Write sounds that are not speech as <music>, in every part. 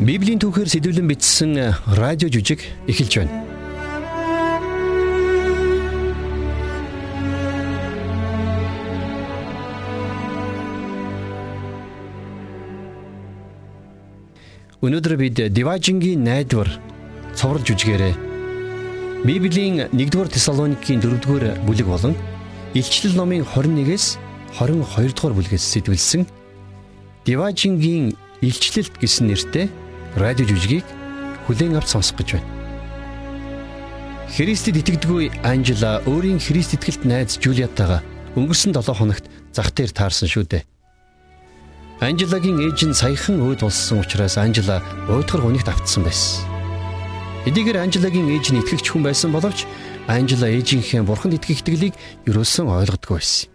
Библийн түүхээр сэдвлэн бичсэн радио жүжиг эхэлж байна. Өнөөдөр бид Диважингийн найдвар цоврал жүжигээрээ Библийн 1-р Тесалоникийн 4-р бүлэг болон Илчлэл номын 21-с 22 дугаар бүлгээс сэтвэлсэн Диважингийн Илчлэлт гэсэн нэртэй радио жүжигийг хүлээн авч сонсох гэж байна. Христэд итгэдэггүй Анжела өөрийн Христ итгэлт найз Жулиатагаа өнгөрсөн 7 хоногт зах дээр таарсан шүү дээ. Анжелагийн ээж нь саяхан өөд болсон учраас Анжела уйтгар гунигт автсан байсан. Эдгээр Анжелагийн ээж нь итгэгч хүн байсан боловч Анжела ээжийнхээ бурханд итгэх итгэлийг юусэн ойлгодгүй байсан.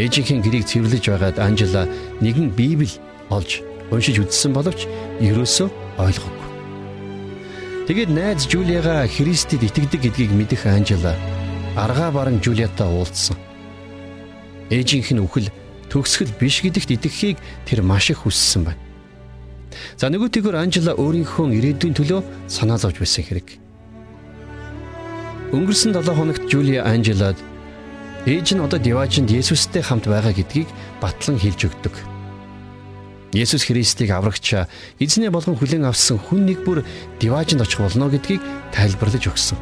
Ээжийнхээ гэрийг цэвэрлэж байгаад Анжела нэгэн Библи олж уншиж үзсэн боловч юусэн ойлгоогүй. Тэгээд найз Жулиага Христэд итгэдэг гэдгийг мэдэх Анжела аргаа баран Жулиатай уулзсан. Ээжийнх нь үхэл төгсгөл биш гэдэгт итгэхийг тэр маш их хүссэн байна. За нөгөөтэйгөр Анжела өөрийнхөө ирээдүйн төлөө санаа зовж байсан хэрэг. Өнгөрсөн 7 хоногт Жулия Анжелад ээж нь одоо Диважинд Есүстэй хамт байгаа гэдгийг батлан хэлж өгдөг. Есүс Христийг аврагчаа эзнээ болгон хүлээн авсан хүн нэг бүр Диважинд очих болно гэдгийг тайлбарлаж өгсөн.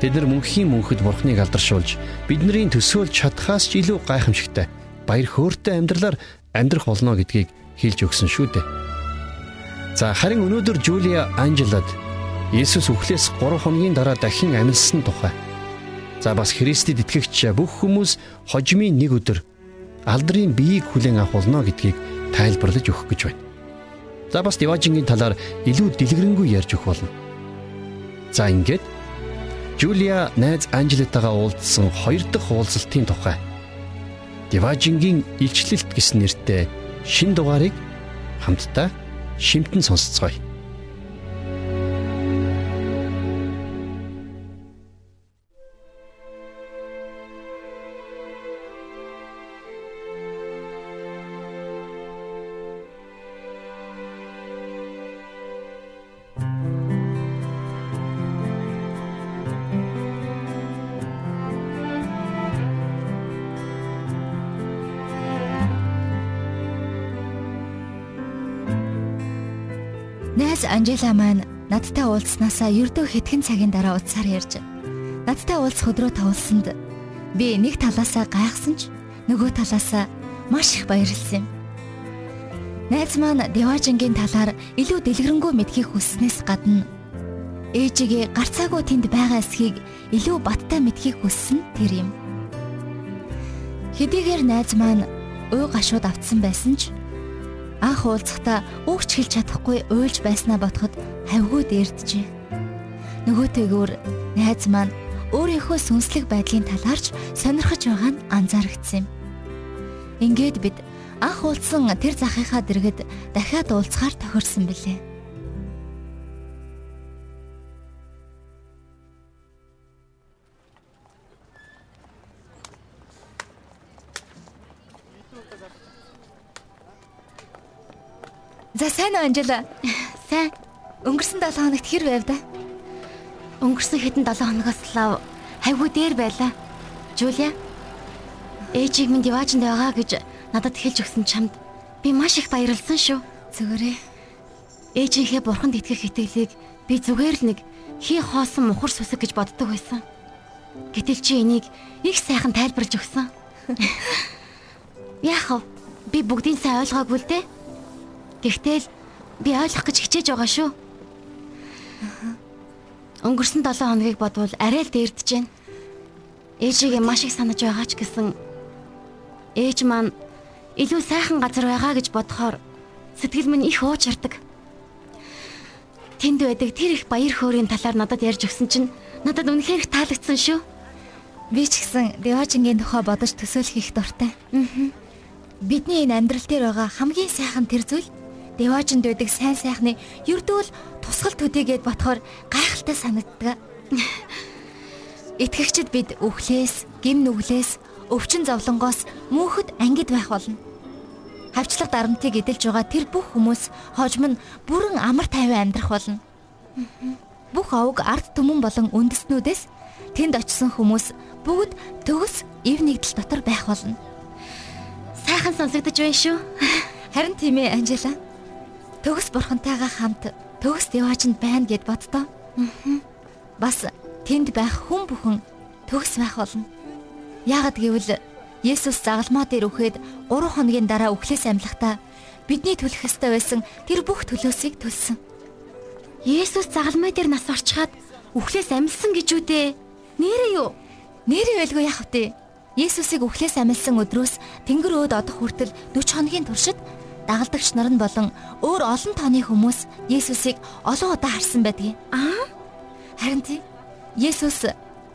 Тэд нар мөнхийн мөнхөд бурхныг алдаршуулж бидний төсөөлж чадхаас ч илүү гайхамшигтай баяр хөөртэй амьдралаар амьдрах болно гэдгийг хэлж өгсөн шүү дээ. За харин өнөөдөр Жулия Анжелад Есүс үхлээс 3 хоногийн дараа дахин амьдсан тухай. За бас Христэд итгэгч бүх хүмүүс хожимын нэг өдөр алдрын биеийг хүлээн авах болно гэдгийг тайлбарлаж өгөх гэж байна. За бас Диважингийн талаар илүү дэлгэрэнгүй ярьж өгөх болно. За ингээд Жулия найз Анжелитагаа уулзсан хоёр дахь уулзалтын тухай Диважингийн илчлэлт гэсэн нэртэй шин дугаарыг хамтдаа шимтэн сонсцгоё. Найз Анжела маань надтай уулзснаасаа ердөө хэдхэн цагийн дараа утсаар ярьж надтай уулзах өдрөө тавуулсанд би нэг талаасаа гайхсан ч нөгөө талаасаа маш их баярлсан юм. Найз маань Деважингийн талаар илүү дэлгэрэнгүй мэдхийг хүсснээс гадна ээжигээ гарцаагүй тэнд байгаа эсхийг илүү баттай мэдхийг хүссэн тэр юм. Хэдийгээр найз маань уй гашууд автсан байсан ч анх уулзахдаа үгч хэлж чадахгүй уйлж байснаа ботход хавгүй дээрдэжээ. Нөгөөтэйгөр найз маань өөрийнхөө сүнслэг байдлын талаарч сонирхож байгаа нь анзаарэгдсэн юм. Ингээд бид анх уулзсан тэр захынхаа дэргэд дахиад уулзахаар тохирсон билээ. Сайн уу Анжела? Сайн. Өнгөрсөн 7 хоногт хэр байв да? Өнгөрсөн хэдэн 7 хоногоос лав хайгуу дээр байлаа. Жулия. Ээжийг минь диваачнд байгаа гэж надад хэлж өгсөн чамд би маш их баярлсан шүү. Зүгээрээ. Ээжийнхээ бурханд итгэх итгэлийг би зүгээр л нэг хий хоосон мухар сүсэг гэж боддог байсан. Гэтэл чи энийг их сайхан тайлбарлаж өгсөн. <laughs> Яах вэ? Би бүгдийг сайн ойлгоогүй л дээ. Гэхдээ л би ойлгох гэж хичээж байгаа шүү. Өнгөрсөн 7 хоногийг бодвол арай л дээрдэж байна. Ээжигээ маш их санаж байгаа ч гэсэн ээж маань илүү сайхан газар байгаа гэж бодохоор сэтгэл минь их уучирдаг. Тэнд байдаг тэр их баяр хөөрийн талаар надад ярьж өгсөн чинь надад үнэхээр их таалагдсан шүү. Би ч гэсэн Деважингийн тухай бодож төсөөлөх их дуртай. Аа. Бидний энэ амьдрал дээр байгаа хамгийн сайхан тэр зүйл Деважинд байдаг сайн сайхны ердөө л тусгал төдийгээд ботхоор гайхалтай санагддаг. Итгэгчд бид өвхлээс, гим нүглээс, өвчин зовлонгоос мөнхөд ангид байх болно. хавчлаг дарамтыг эдэлж байгаа тэр бүх хүмүүс хожим нь бүрэн амар тайван амьдрах болно. Бүх овг ард түмэн болон үндэснүүдээс тэнд очисон хүмүүс бүгд төгс ив нэгдэл дотор байх болно. Сайхан сонсогдож байна шүү. Харин тийм ээ Анжела. Төгс бурхантайгаа хамт төгс яваачнд байна гэд боддоо. Бас тэнд байх хүн бүхэн төгс байх болно. Яагад гэвэл Есүс загалмаа дээр үхээд 3 хоногийн дараа үхлээс амьлахдаа бидний төлөх ёстой байсан тэр бүх төлөөсийг төлсөн. Есүс загалмай дээр нас орчхаад үхлээс амьсан гэж үдээ. Нэрээ юу? Нэрээ байлгүй яах вэ? Есүсийг үхлээс амьсан өдрөөс Тэнгэр өөд одох хүртэл 40 хоногийн туршид дагалдагч нар нь болон өөр олон тооны хүмүүс Есүсийг олон удаа харсан байдгийг. Аа? Харин тий Есүс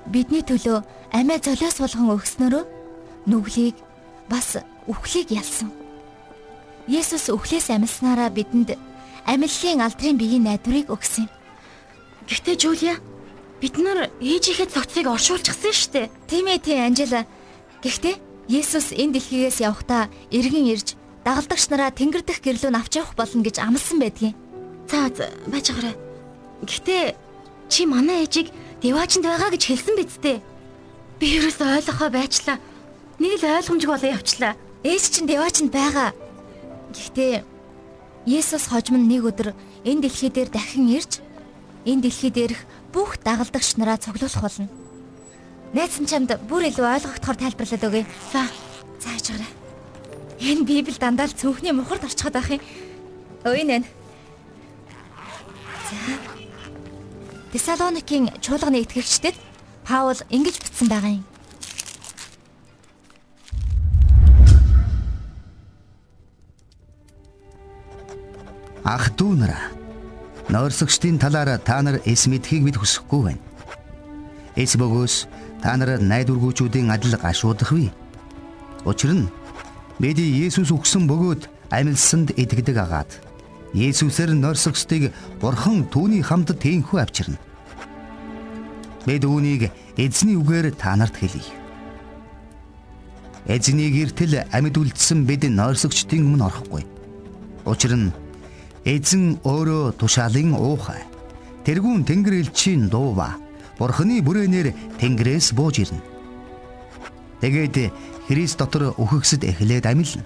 бидний төлөө амиа золиос болгон өгснөрөө нүглийг бас үхлийг ялсан. Есүс үхлээс амьснараа бидэнд амиллын алдрын биеийн найдварыг өгсөн юм. Гэхдээ Жулия бид нар ээжийнхээ цогцыг оршуулчихсан шүү дээ. Тийм ээ тийм Анжела. Гэхдээ Есүс энэ дэлхийгээс явхдаа эргэн ирж дагалдагч нараа тэнгэр дэх гэрлүүн авч явах болно гэж амласан байдгийн. За байж байгаарай. Гэхдээ чи манай ээжийг деваачнд байгаа гэж хэлсэн биз дээ. Би ерөөс ойлгохоо байчлаа. Нэг л ойлгомжгүй болоо явчлаа. Ээж чинь деваачнд байгаа. Гэхдээ Есүс хожим нэг өдөр энэ дэлхий дээр дахин ирж энэ дэлхий дээрх бүх дагалдагч нараа цуглуулах болно. Найдсан чамд бүр илүү ойлгогдохоор тайлбарлаад өгье. За, зааж гараа. Энэ Библи дандаа л цүнхний мухард орчиход байх юм. Өөй нэ. За. Тесалоникийн чуулганы итгэгчдэд Паул ингэж бичсэн байгаа юм. Ах дүү нараа. Нойрсогчдын талаар та нар эс мэдхийг бид хүсэхгүй байна. Эс бөгөөс та нар найдваргүйчүүдийн адил гашуудах вэ? Учир нь бид Есүс өгсөн бөгөөд амилсанд итгэдэг агаад Есүсээр нойрсогчдыг Бурхан түүний хамт тээнхүү авчирна. Бид үүнийг эзний үгээр та нарт хэлье. Эзний гэртэл амьд үлдсэн бид нойрсогчдын өмнө орохгүй. Учир нь Эзэн өөрөө тушаалын уухай. Тэргүүн тэнгэр элчийн дуува. Бурхны бүрээнээр тэнгэрээс бууж ирнэ. Тэгээд Христ дотор үхэгсэд эхлээд амилна.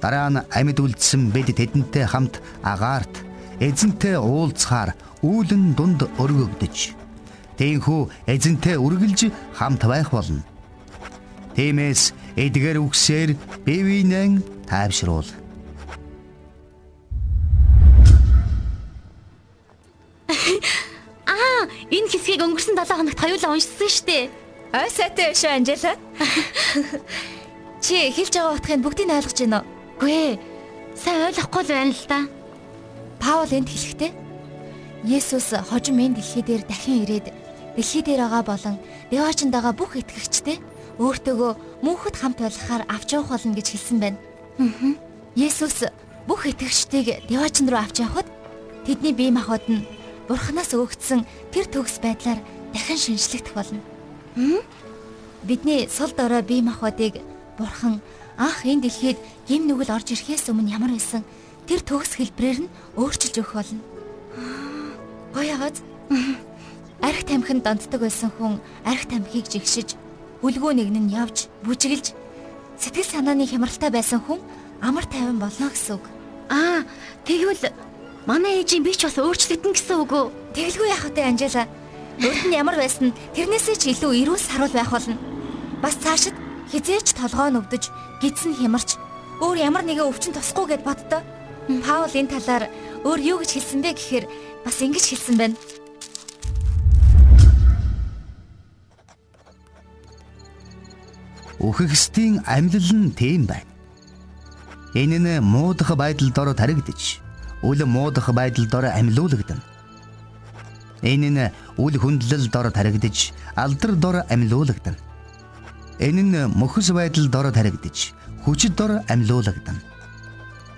Дараа нь амьд үлдсэн бид тэдэнтэй хамт агаарт эзэнтэй уулзахаар үүлэн дунд өргөгдөж Тээнхүү эзэнтэй үргэлж хамт байх болно. Тиймээс эдгээр үгсээр бие биенээ тайвшруул. <laughs> Энэ хэсгийг өнгөрсөн 7 хоногт хоёулаа уншсан шүү дээ. Ой сайтай шүү Анжела. <laughs> Чи хэлж байгаа утгыг бүгдийг ойлгож байна уу? Гүй ээ. Сайн ойлгохгүй л байна л да. Паул энд хэлэхдээ Есүс хожим энэ дэлхий дээр дахин ирээд дэлхий дээр байгаа болон деваачнд байгаа бүх итгэгчтэй өөртөөгөө мөнхөд хамт байлгахаар авч явах болно гэж хэлсэн байна. Аа. Есүс бүх итгэгчдийг деваачнд руу авч явахад тэдний бие махбод нь Бурханаас өгөгдсөн тэр төгс байдлаар дахин шинжлэхдэх болно. Бидний сул дорой бие махбодыг Бурхан анх энэ дэлхийд гим нүгэл орж ирэхээс өмнө ямар байсан тэр төгс хэлбрээр нь өөрчилж өгөх болно. Гоёгоц. <laughs> Арх тамхинд донтдог байсан хүн арх тамхиг жигшиж, үлгөө нэгэн нь явж, бүжиглж сэтгэл санааны хямралтай байсан хүн амар тайван болно гэсэн үг. Аа, тэгвэл Манай ээжийн би ч бас өөрчлөгдөн гэсэн үг үү? Тэгэлгүй яах вэ Анжела? Өөрт нь ямар байсан тэрнээсээ ч илүү эрүүл саруул байх болно. Бас цаашид хизээч толгоо нүвдэж, гидсэн хямарч өөр ямар нэгэн өвчин тусахгүй гэд боддоо. Паул энэ талаар өөр юу гэж хэлсэн бэ гэхээр бас ингэж хэлсэн байна. Үхэхстийн амьлал нь тийм байна. Энэ нь муудах байдалд ороо таригдж үл муудах байдалд ор амьлуулагдана. Энэ нь үл хүндлэлд ор таригдж алдар дор амьлуулагдана. Энэ нь мөхөс байдалд ор таригдж хүчит ор амьлуулагдана.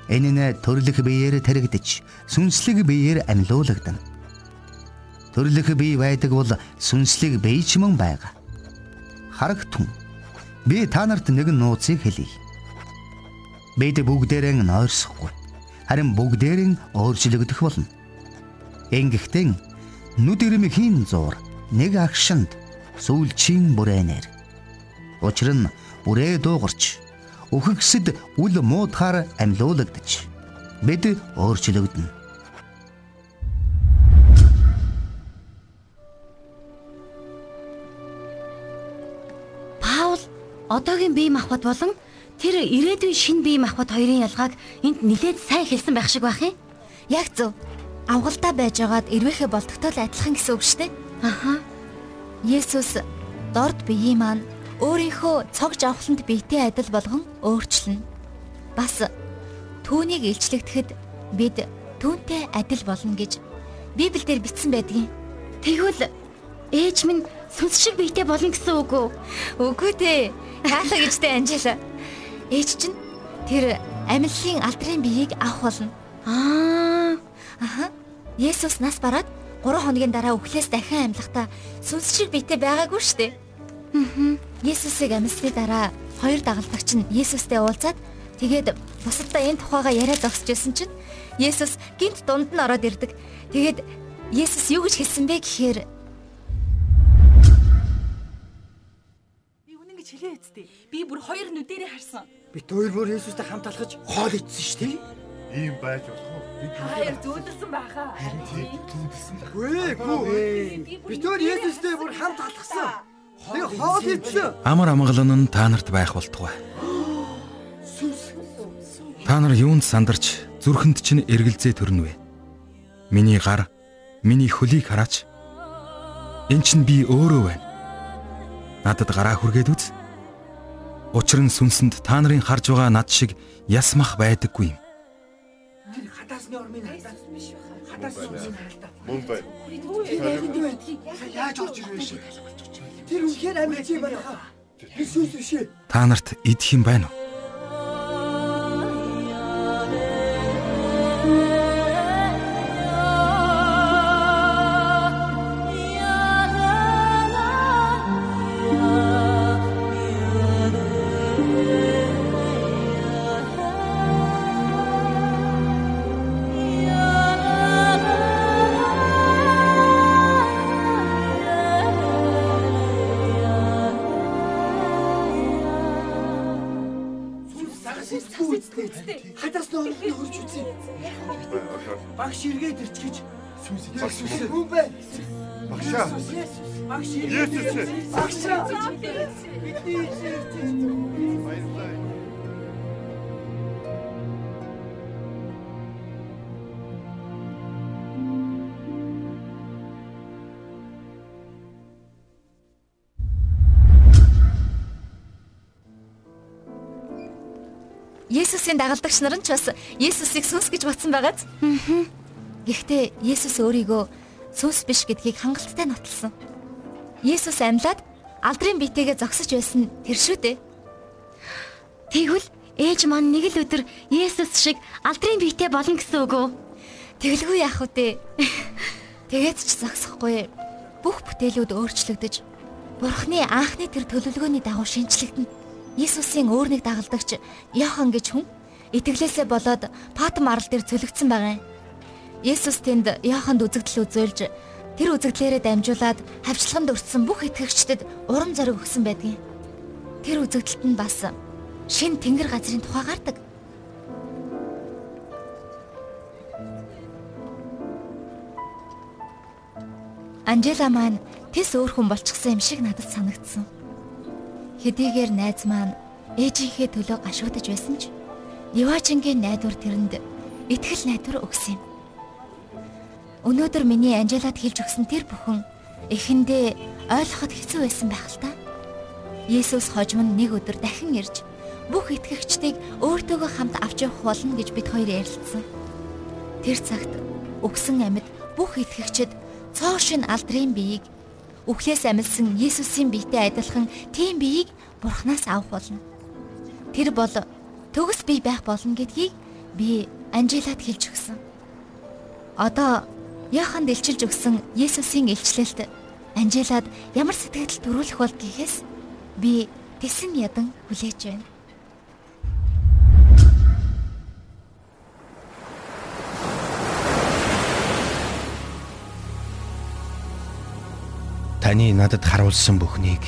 Энэ нь төрлөх биеэр таригдж сүнслэг биеэр амьлуулагдана. Төрлөх бие байдаг бол сүнслэг бие ч мөн байгаа. Харагтун. Би та нарт нэгэн нууцыг хэлье. бид бүгдээрээ нойрсохгүй. Харин бүгдээрээ өөрчлөгдөх болно. Ингэхдээ нүд ирмэхийн зур нэг агшинд сүүлчийн бүрээнээр. Учир нь бүрээ дуугарч үхэгсэд үл муудахаар амьлуулагдаж бид өөрчлөгдөнө. Паул одоогийн бие махбод болон тэр ирээдүйн шин бие махбод хоёрын ялгааг энд нилээд сайн хэлсэн байх шиг байх юм. Яг зөв. Авгалдаа байжгаад ирвэхэ болдогтой л адилхан гэсэн үг шүү дээ. Аха. Есүс дорд биеийн маань өөрийнхөө цог жавхланд биетэй адил болгон өөрчлөнө. Бас түүнийг илчлэгдэхэд бид түүнтэй адил болно гэж Библиэлд бичсэн байдгийг. Тэгвэл ээж минь сүнс шиг биетэй болно гэсэн үг үү? Үгүй дээ. Хаалга гэжтэй Анжела. Ээж чинь тэр амьллын алдрын биеийг авах болно. Аа, Аха. Есүс нас бараад 3 хоногийн дараа өглөөс дахин амьлахдаа сүнс шиг биетэй байгаагүй шүү дээ. Аа. Есүсийг амьсны дараа хоёр дагалдагч нь Есүстэй уулзаад тэгээд бусаддаа энэ тухайга яриа зогсож байсан чинь Есүс гинт дунд нь ороод ирдэг. Тэгээд Есүс юу гэж хэлсэн бэ гэхээр Би үнэн гэж хэлээ үсттэй. Би бүр хоёр нүдэрээ харсан. Бид хоёр бүр Есүстэй хамт алхаж хоол идсэн шүү дээ. Ийм байж болох уу? Бид Хоёр зүүдэлсэн байхаа. Гүй гүй. Бид хоёр Есүстэй бүр хамт алхсан. Нэг хоол идсэн. Амар амгалан нь та нарт байх болтугай. Та нар юунд сандарч зүрхэнд чинь эргэлзээ төрнө вэ? Миний гар, миний хөлийг хараач. Эн чинь би өөрөө байна. Надад гараа хүргээд үз. Учир нь сүнсэнд та нарын харж байгаа над шиг ясмах байдаггүй юм. Хатаасны ормын хатаас биш байна. Хатаас сүнсийн харалтаа. мөн бай. Яаж орж ирвэ шээ? Тэр үнхээр амьд юм байна. Та нарт идэх юм байна уу? Багш эргээд ирчихэж сүнс Есүс үү бэ? Багшаа. Багш Есүс. Багшаа. Бидний ирж Баярлалаа. Есүсийн дагалдагч нар нь ч бас Есүсийг сүнс гэж батсан байгааз. Гэхдээ Есүс өөрийгөө сүнс биш гэдгийг хангалттай нотолсон. Есүс амьлаад алдрын биетэйгээ зогсож байсан тэр шүү дээ. тэгвэл ээж маань нэг л өдөр Есүс шиг алдрын биетэй болно гэсэн үг үү? Тэгэлгүй яах вэ? <laughs> Тэгээд ч зогсохгүй. Бүх бүтээлүүд өөрчлөгдөж Бурхны анхны тэр төлөвлөгөөний дагуу шинчлэгдэнэ. Иесусийн өөр нэг дагалдагч Йохан гэж хүн итгэлээсээ болоод Патм арал дээр цөлөгдсөн байгаа юм. Иесус тэнд Йоханд үзэгдэл үзүүлж тэр үзэгдлээрээ дамжуулаад хавчлаганд өртсөн бүх итгэгчдэд урам зориг өгсөн байдгийн. Тэр үзэгдэлт нь бас шин тэнгэр газрын тухай гардаг. Анжела маань тэс өөр хүн болчихсон юм шиг надад санагдсан. Хэдийгээр найз маань ээжийнхээ төлөө гашуудж байсан ч Ливачингийн найдвар тэрэнд итгэл найдвар өгсөн юм. Өнөөдөр миний Анжелад хэлж өгсөн тэр бүхэн эхэндээ ойлгоход хэцүү байсан байх л та. Есүс хожим нь нэг өдөр дахин ирж бүх итгэгчдийг өөртөөгөө хамт авч явах болно гэж бид хоёр ярилцсан. Тэр цагт өгсөн амьд бүх итгэгчид цоо шин алдрын биеийг үхлээс амилсан Есүсийн биетэй адилхан тийм биеийг Бурханаас авах болно. Тэр бол төгс бий байх болно гэдгийг би Анжелад хэлж өгсөн. Одоо Яхан дэлчилж өгсөн Есүсийн илчлэлт Анжелад ямар сэтгэл төрүүлэх бол гэхээс би тэсэн ядан хүлээж байна. Таны надад харуулсан бүхнийг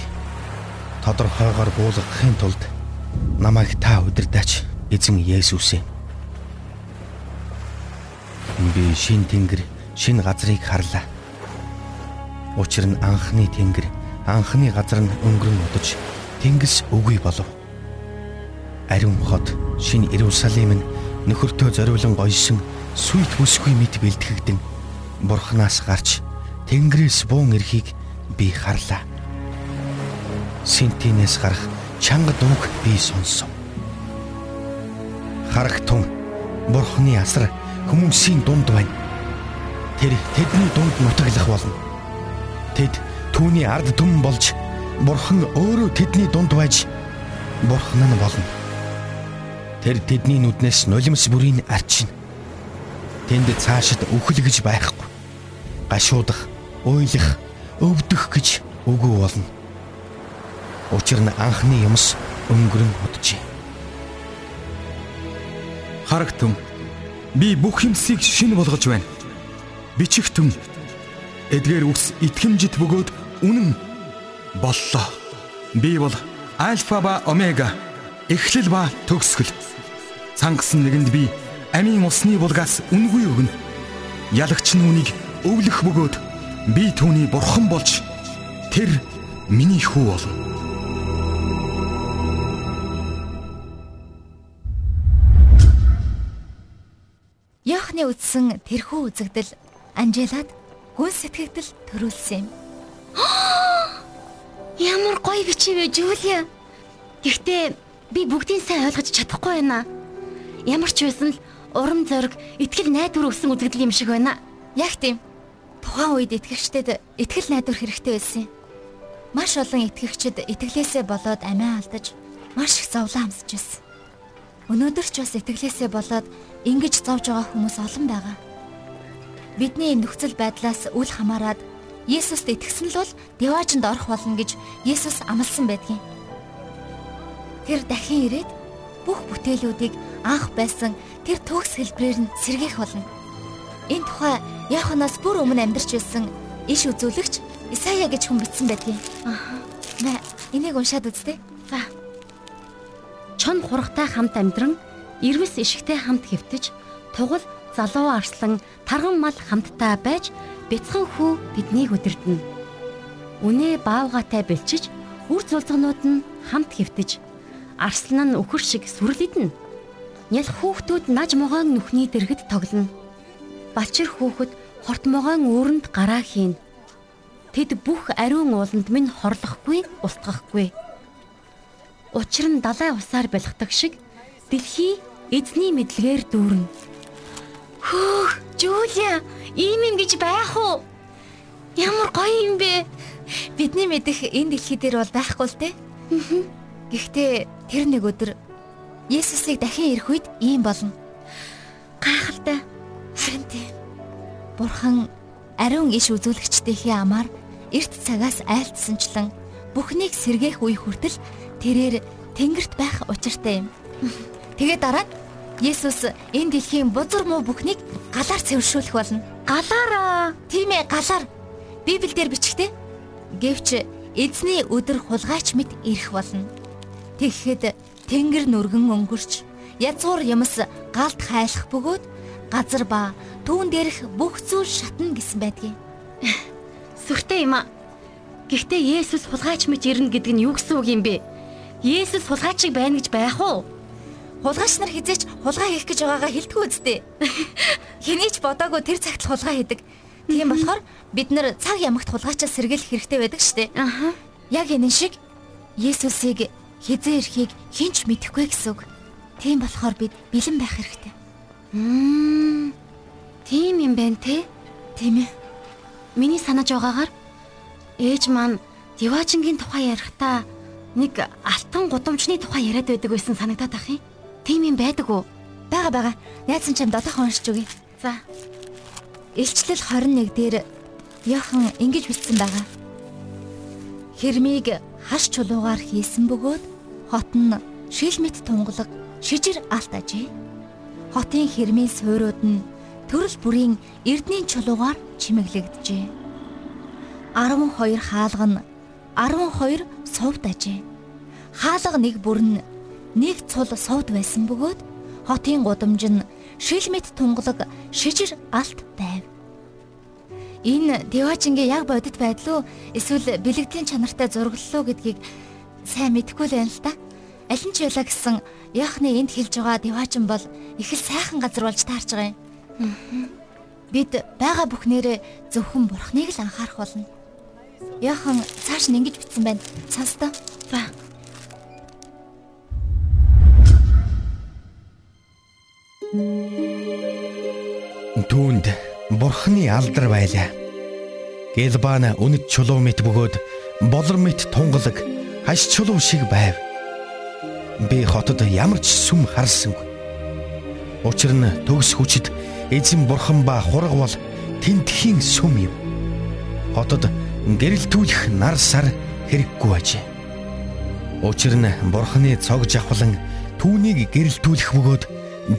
тодорхойгоор буулгахын тулд намайг та удирдаач эзэн Есүс ээ. Би шин тэнгэр, шин газрыг харлаа. Учир нь анхны тэнгэр, анхны газар нь өнгөрөн удаж тэнгис үгүй болов. Ариун хот, шин Иерусалим нь нөхөртөө зориулан гойсон сүйт бүсгүй мэт бэлтгэгдэн бурхнаас гарч тэнгэрээс буун эрхийг би харлаа. Синтинээс гарах чанга дууг би сонсов. Харагтун бурхны асар хүмүүсийн дунд байна. Тэр тэдний дунд нутаглах болно. Тэд түүний ард түмэн болж бурхан өөрөө тэдний дунд байж бурхан нь болно. Тэр тэдний нүднээс нулимс бүрийн арчина. Тэнд цаашид үхэл гэж байхгүй. Гашуудах, уйлах, өвдөх гэж үгүй болно. Учир нь анхны юмс өнгөрөн ходжээ. Харагтун би бүх юмсыг шинэ болгож байна. Бичихтэн эдгээр үс итгэмжит бөгөөд үнэн боллоо. Би бол альфа ба омега эхлэл ба төгсгөл. Цангасан нэгэнд би амийн усны булгаас үнгүй өгнө. Ялагч нь үнийг өвлөх бөгөөд би түүний бурхан болж тэр миний хүү болно. Яхны үтсэн тэрхүү үзэгдэл Анжелад хүн сэтгэгдэл төрүүлсэн юм. <gasps> Ямар гоё бичвэ Жулия. Гэхдээ би бүгдийг сайн ойлгож чадахгүй байна. Ямар ч байсан л урам зориг, итгэл найдвар өссөн үзэгдэл юм шиг байна. Яг тийм. Тухайн үед итгэгчдэд итгэл найдвар хэрэгтэй байсан юм. Маш олон итгэгчид итгэлээсээ болоод амиа алдаж маш их зовлон амсаж байсан. Өнөөдөр ч бас итгэлээсээ болоод ингэж зовж байгаа хүмүүс олон байгаа. Бидний нөхцөл байдлаас үл хамааран Есүст итгэсэн л бол деваажинд орох болно гэж Есүс амласан байдгийн. Тэр дахин ирээд бүх бүтээлүүдийг анх байсан тэр төгс хэлбрээр нь сэргээх болно. Энэ тухай Яханаас бүр өмнө амьдарч байсан иш үзүүлэгч Исая гэж хүн бичсэн байдгийг. Аа. Нэ, энийг уншаад үзтээ. За. Чон хурагтай хамт амьдран, ирвэс ишигтэй хамт хэвтэж, тугал залуу арслан, тарган мал хамтдаа байж, бяцхан хүү биднийг өдөрдөн. Үнэ баавгатай бэлчиж, үр цулцгнууд нь хамт хэвтэж, арслан нь өхөр шиг сүрлэдэн. Нял хүүхдүүд наж могоон нүхний дэргэд тоглоно Балчир хүүхэд хорт могоон өрөнд гараа хийн. Тэд бүх ариун ууланд минь хорлохгүй, устгахгүй. Учир нь далай усаар бэлгдэг шиг дэлхий эзний мэдлэгээр дүүрнэ. Хөөх, Жулия, ийм юм гэж байх уу? Ямар гоё юм бэ? Бидний мэдих энэ дэлхий дээр бол байхгүй л дээ. Гэхдээ тэр нэг өдөр Есүсийг дахин ирэх үед ийм болно. Гайхалтай. Харин тийм. Бурхан ариун иш үзүүлэгчдийнхээ амаар эрт цагаас айлтсанчлан бүхнийг сэргээх үе хүртэл тэрээр тэнгэрт байх учиртай юм. Тэгээд дараа Есүс энэ дэлхийн бузар муу бүхнийг галаар цэвэршүүлэх болно. Галаараа. Тийм ээ, галаар. Библиэлд бичгтээ. Гэвч эзний өдөр хулгайч мэт ирэх болно. Тэгэхэд тэнгэр нүргэн өнгөрч язгуур юмс галд хайлах бөгөөд газар ба түүн дээрх бүх зүйл шатна гэсэн байдгийг. Сүртэй юм а. Гэхдээ Есүс хулгайч мэт ирнэ гэдэг нь юу гэсэн үг юм бэ? Есүс хулгайчиг байна гэж байх уу? Хулгайч нар хизээч хулгай хийх гэж байгаагаа хэлдэг үсттэй. <laughs> Хэнийч бодоогүй тэр цагт хулгай хийдэг. Тийм болохоор бид нар цаг ямагт хулгайчаа сэргийлэх хэрэгтэй байдаг штэ. Аха. Яг энэ шиг Есүсийг хизээ ирэхийг хинч мэдэхгүй гэсэн үг. Тийм болохоор бид бэлэн байх хэрэгтэй. Мм. Тийм юм байна те? Тийм ээ. Миний санаж байгаагаар ээж маань Диваачингийн тухай ярихдаа нэг алтан гудамжны тухай яриад байдаг байсан санагдаад ах юм. Тийм юм байдаг уу? Бага бага. Найдсан чам дотоохон уншиж өгье. За. Илчлэл 21 дээр Яхан ингэж бичсэн байгаа. Хэрмийг хаш чулуугаар хийсэн бөгөөд хот нь шил мэт тунгалаг шижир алт ажээ хотын хэрмийн суурууд нь төрөл бүрийн эрдний чулуугаар чимэглэгдэжээ. 12 хаалга нь 12 сувд ажээ. Хаалга нэг бүр нь нэг цул сувд байсан бөгөөд хотын гудамж нь шил мэт тунгалаг шижир алт байв. Энэ Деважингийн яг бодит байдал уу эсвэл бэлэгдлийн чанартай зураглалуу гэдгийг сайн мэдэхгүй л байна л да. Аль нь ч байлаа гэсэн яхны энд хэлж байгаа Деважин бол их л сайхан газар болж таарч байгаа юм. Бид байгаа бүхнээрээ зөвхөн бурхныг л анхаарах болно. Яхан цааш нь ингэж бичсэн байна. Сонсдоо. За. Түүнд бурхны алдар байлаа. Гэлбана үнэт чулуу мэт бөгөөд болор мэт тунгалаг хаш чулуу шиг байв. Би хотод ямар ч сүм харсангүй. Учир нь төгс хүчит эзэн бурхан ба хураг бол тентхийн сүм юм. Хотод гэрэлтүүлэх нар сар хэрэггүй ажээ. Учир нь бурханы цог жавхлан түүнийг гэрэлтүүлэх бөгөөд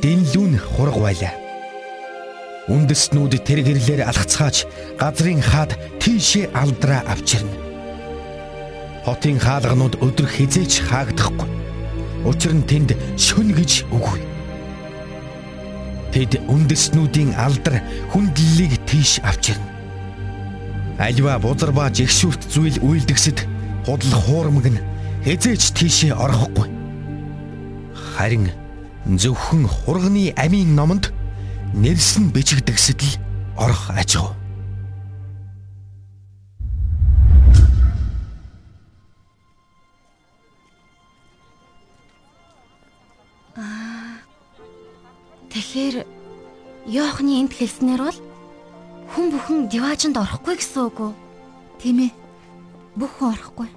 дэнлүүн хураг байлаа. Үндэстнүүд тэр гэрлэр алхацгаач газрын хаад тийшээ алдраа авчирна. Хотын хаалганууд өдөр хизээч хаагдахгүй. Учир нь тэнд шүн гэж үгүй. Тэд үндэстнүүдийн алдар хүндлэлийг тийш авчирна. Альва бузар ба жигшүүрт зүйл үйлдэгсэд худал хуурмаг нь хизээч тийшээ орохгүй. Харин зөвхөн хурганы амийн номонд нэрсэн бичигдэгсэд л орох аж ахуй. Тэгэхээр Йоохны энд хэлснээр бол хүн бүхэн диваажинд орохгүй гэсэн үг үү? Тийм ээ. Бүх хүн орохгүй.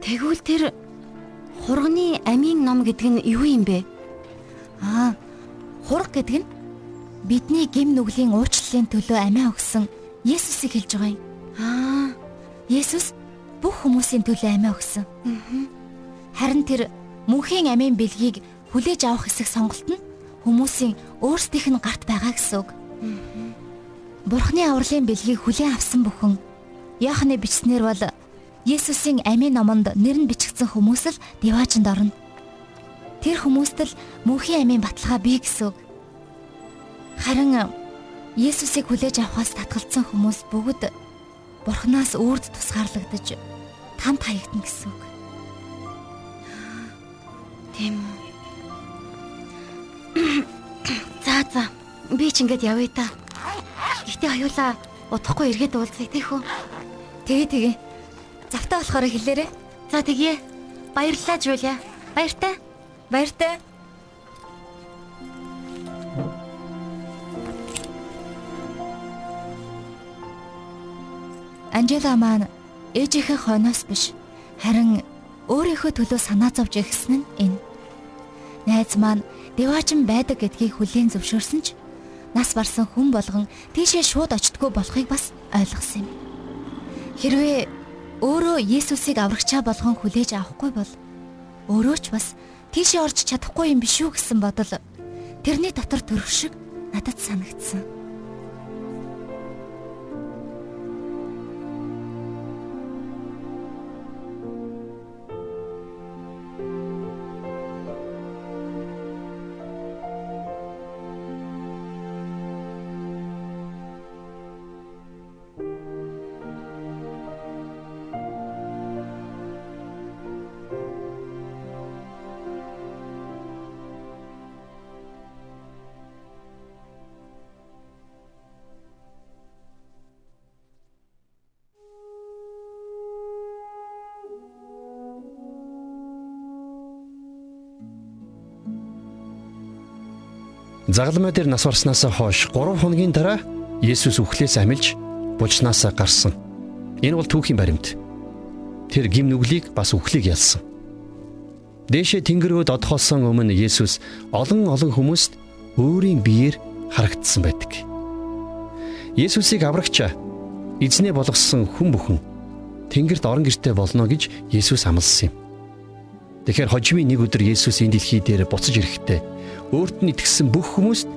Тэгвэл тэр хурганы амийн ном гэдэг нь юу юм бэ? Аа, хург гэдэг нь бидний гим нүглийн уучлалын төлөө амиа өгсөн Есүсийг хэлж байгаа юм. Аа, Есүс бүх хүмүүсийн төлөө амиа өгсөн. Харин тэр мөнхийн амийн бэлгийг хүлээж авах хэсэг сонголт нь хүмүүсийн өөрсдийнх нь гарт байгаа гэсэн үг. Бурхны авралын бэлгийг хүлээн авсан бүхэн Яханы бичснэр бол Есүсийн амийн номонд нэр нь бичигдсэн хүмүүс л диваачнд орно. Тэр хүмүүст л мөнхийн амийн баталгаа бий гэсэн үг. Харин Есүсийг хүлээж авахаас татгалзсан хүмүүс бүгд Бурханаас үрд тусгаарлагдаж тамд хаягдана гэсэн үг. Тийм үү. <clears throat> За за. Би ч ингэж явъя та. Гэтэ хоёулаа удахгүй эргээд уулзъя тийх үү? Тэгээ тэгээ. Завтаа болохоор хэлээрээ. За тэгье. Баярлалаа Жулия. Баяртай. Баяртай. Анжела маань ээжийнхээ хойноос биш харин өөрийнхөө төлөө санаа зовж ирсэн нь энэ. Найз маань деваачин байдаг гэдгийг хүлээн зөвшөөрсөн ч нас барсан хүн болгон тийшээ шууд очтгүй болохыг бас ойлгосон юм. Хэрвээ өөрөө Есүсийг аврагчаа болгон хүлээж авахгүй бол өөрөө ч бас тийшээ орж чадахгүй юм биш үү гэсэн бодол тэрний дотор төрөх шиг надад санагдсан. Загалмай дээр нас барснаас хойш 3 хоногийн дараа Есүс үхлээс амилж булчнаас гарсан. Энэ бол түүхийн баримт. Тэр гим нүглийг бас үхлийг ялсан. Дээшээ тэнгэр рүү додхолсон өмнө Есүс олон олон хүмүүст өөрийн биеэр харагдсан байдаг. Есүсийг аврагчаа эзнээ болгосон хүн бүхэн тэнгэрт орон гэртээ болно гэж Есүс амласан юм. Тэгэхээр хожимын нэг өдөр Есүс энэ дэлхий дээр буцаж ирэхдээ өөрт нь итгэсэн бүх хүмүүст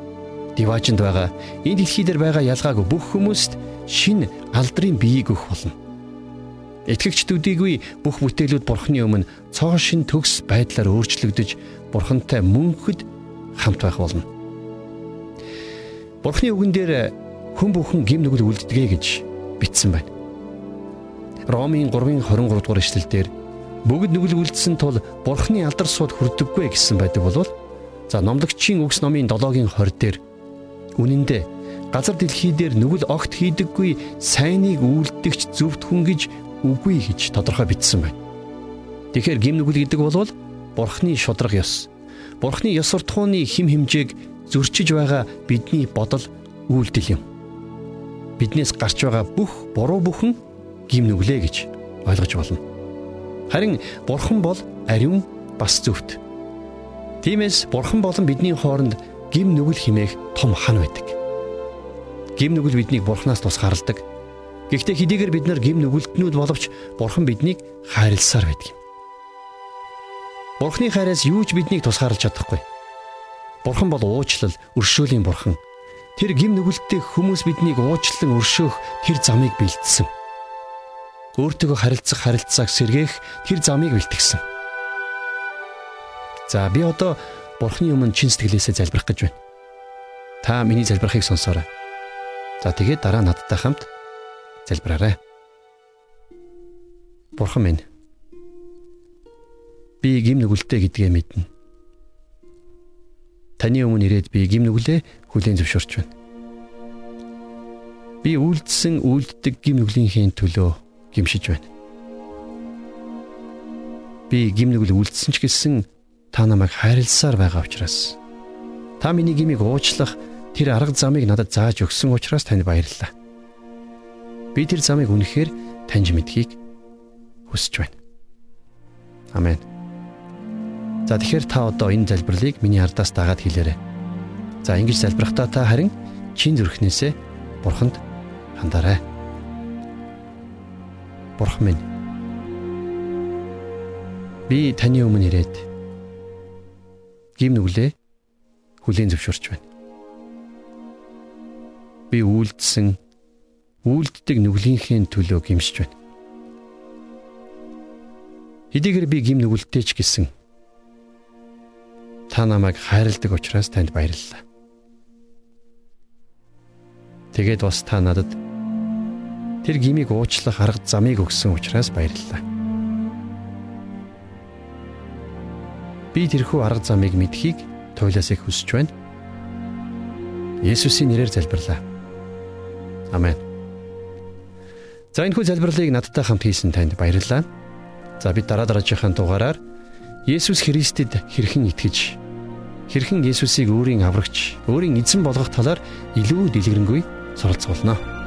диваажинд байгаа энэ дэлхий дээр байгаа ялгаагүй бүх хүмүүст шинэ алдрын биеийг өгөх болно. Итгэгчдүүдийгүй бүх бүтээлүүд Бурхны өмнө цоо шин төгс байдлаар өөрчлөгдөж Бурхантай мөнхөд хамт байх болно. Бурхны үгэн дээр хүн бүхэн гим нүгэл үлддэгэ гэж бичсэн байна. Ромын 3:23 дугаар эшлэлдэр бүгд нүгэл үлдсэн тул Бурхны алдар сууд хүрдэггүй гэсэн байдаг болвол за номлогчийн үгс номын 7-гийн 20 дээр үнэн дээр газар дэлхий дээр нүгэл огт хийдэггүй сайныг үйлдэгч зөвхт хүн гэж үгүй гэж тодорхой бичсэн байна. Тэгэхээр гим нүгэл гэдэг бол бурхны шудраг ёс. Бурхны ёс суртахууны хим хэмжээг зөрчиж байгаа бидний бодол үйлдэл юм. Биднээс гарч байгаа бүх буруу бүхэн гим нүглээ гэж ойлгож болно. Харин бурхан бол ариун бас зөвхт. Тиймээс бурхан болон бидний хооронд гим нүгэл химээх том хан байдаг. Гим нүгэл биднийг бурханаас тусгаарладаг Гэхдээ хэдийгээр бид нар гим нүгэлтнүүд боловч Бурхан биднийг хайрласаар байдаг юм. Бурхны хайраас юу ч биднийг тусгаарлаж чадахгүй. Бурхан бол уучлал, өршөөлийн Бурхан. Тэр гим нүгэлттэй хүмүүс биднийг уучлан өршөөх тэр замыг бэлдсэн. Өөртөөгөө харилцах харилцааг сэргээх тэр замыг бэлтгэсэн. За би одоо Бурхны өмнө чин сэтгэлээсээ залбирах гэж байна. Та миний залбирахыг сонсоорой. За тэгээд дараа надтай хамт залбираарай. Бурхан минь. Би гим нүгэлтэй гэдгээ мэднэ. Таны өмнө ирээд би гим нүглээ хүлээн зөвшөөрч байна. Би үйлдсэн үйлддэг гим нүглийнхээ төлөө гимшиж байна. Би гим нүгэл үйлдсэн ч гэсэн та намайг хайрласаар байгаа учраас та миний гимиг уучлах тэр арга замыг надад зааж өгсөн учраас танд баярлалаа. Би тэр замыг үнэхээр таньж мэдхийг хүсэж байна. Амен. За тэгэхээр та одоо энэ залбирлыг миний ардаас дагаад хэлээрэй. За ингэж залбирахдаа та харин чин зүрхнээсээ бурханд хандаарай. Бурхан минь. Би таны өмнө ирээд гим нүглээ хүлийн зөвшөөрч байна. Би үйлдсэн үйлддэг нүглийнхээ төлөө гимшиж байна. Хэдийгээр би гим нүгэлтэй ч гэсэн та намайг хайрладаг учраас танд баярлалаа. Тэгээд бас та надад тэр гимиг уучлах арга замыг өгсөн учраас баярлалаа. Би тэрхүү арга замыг мэдхийг туйлаас их хүсэж байна. Есүсийн нэрээр залбирлаа. Амен. За энэ хүү залбирлыг надтай хамт хийсэн танд баярлалаа. За бид дараа дараагийнхаа дугаараар Есүс Христэд хэрхэн итгэж хэрхэн Есүсийг өөрийн аврагч, өөрийн эзэн болгох талаар илүү дэлгэрэнгүй суралцуулна.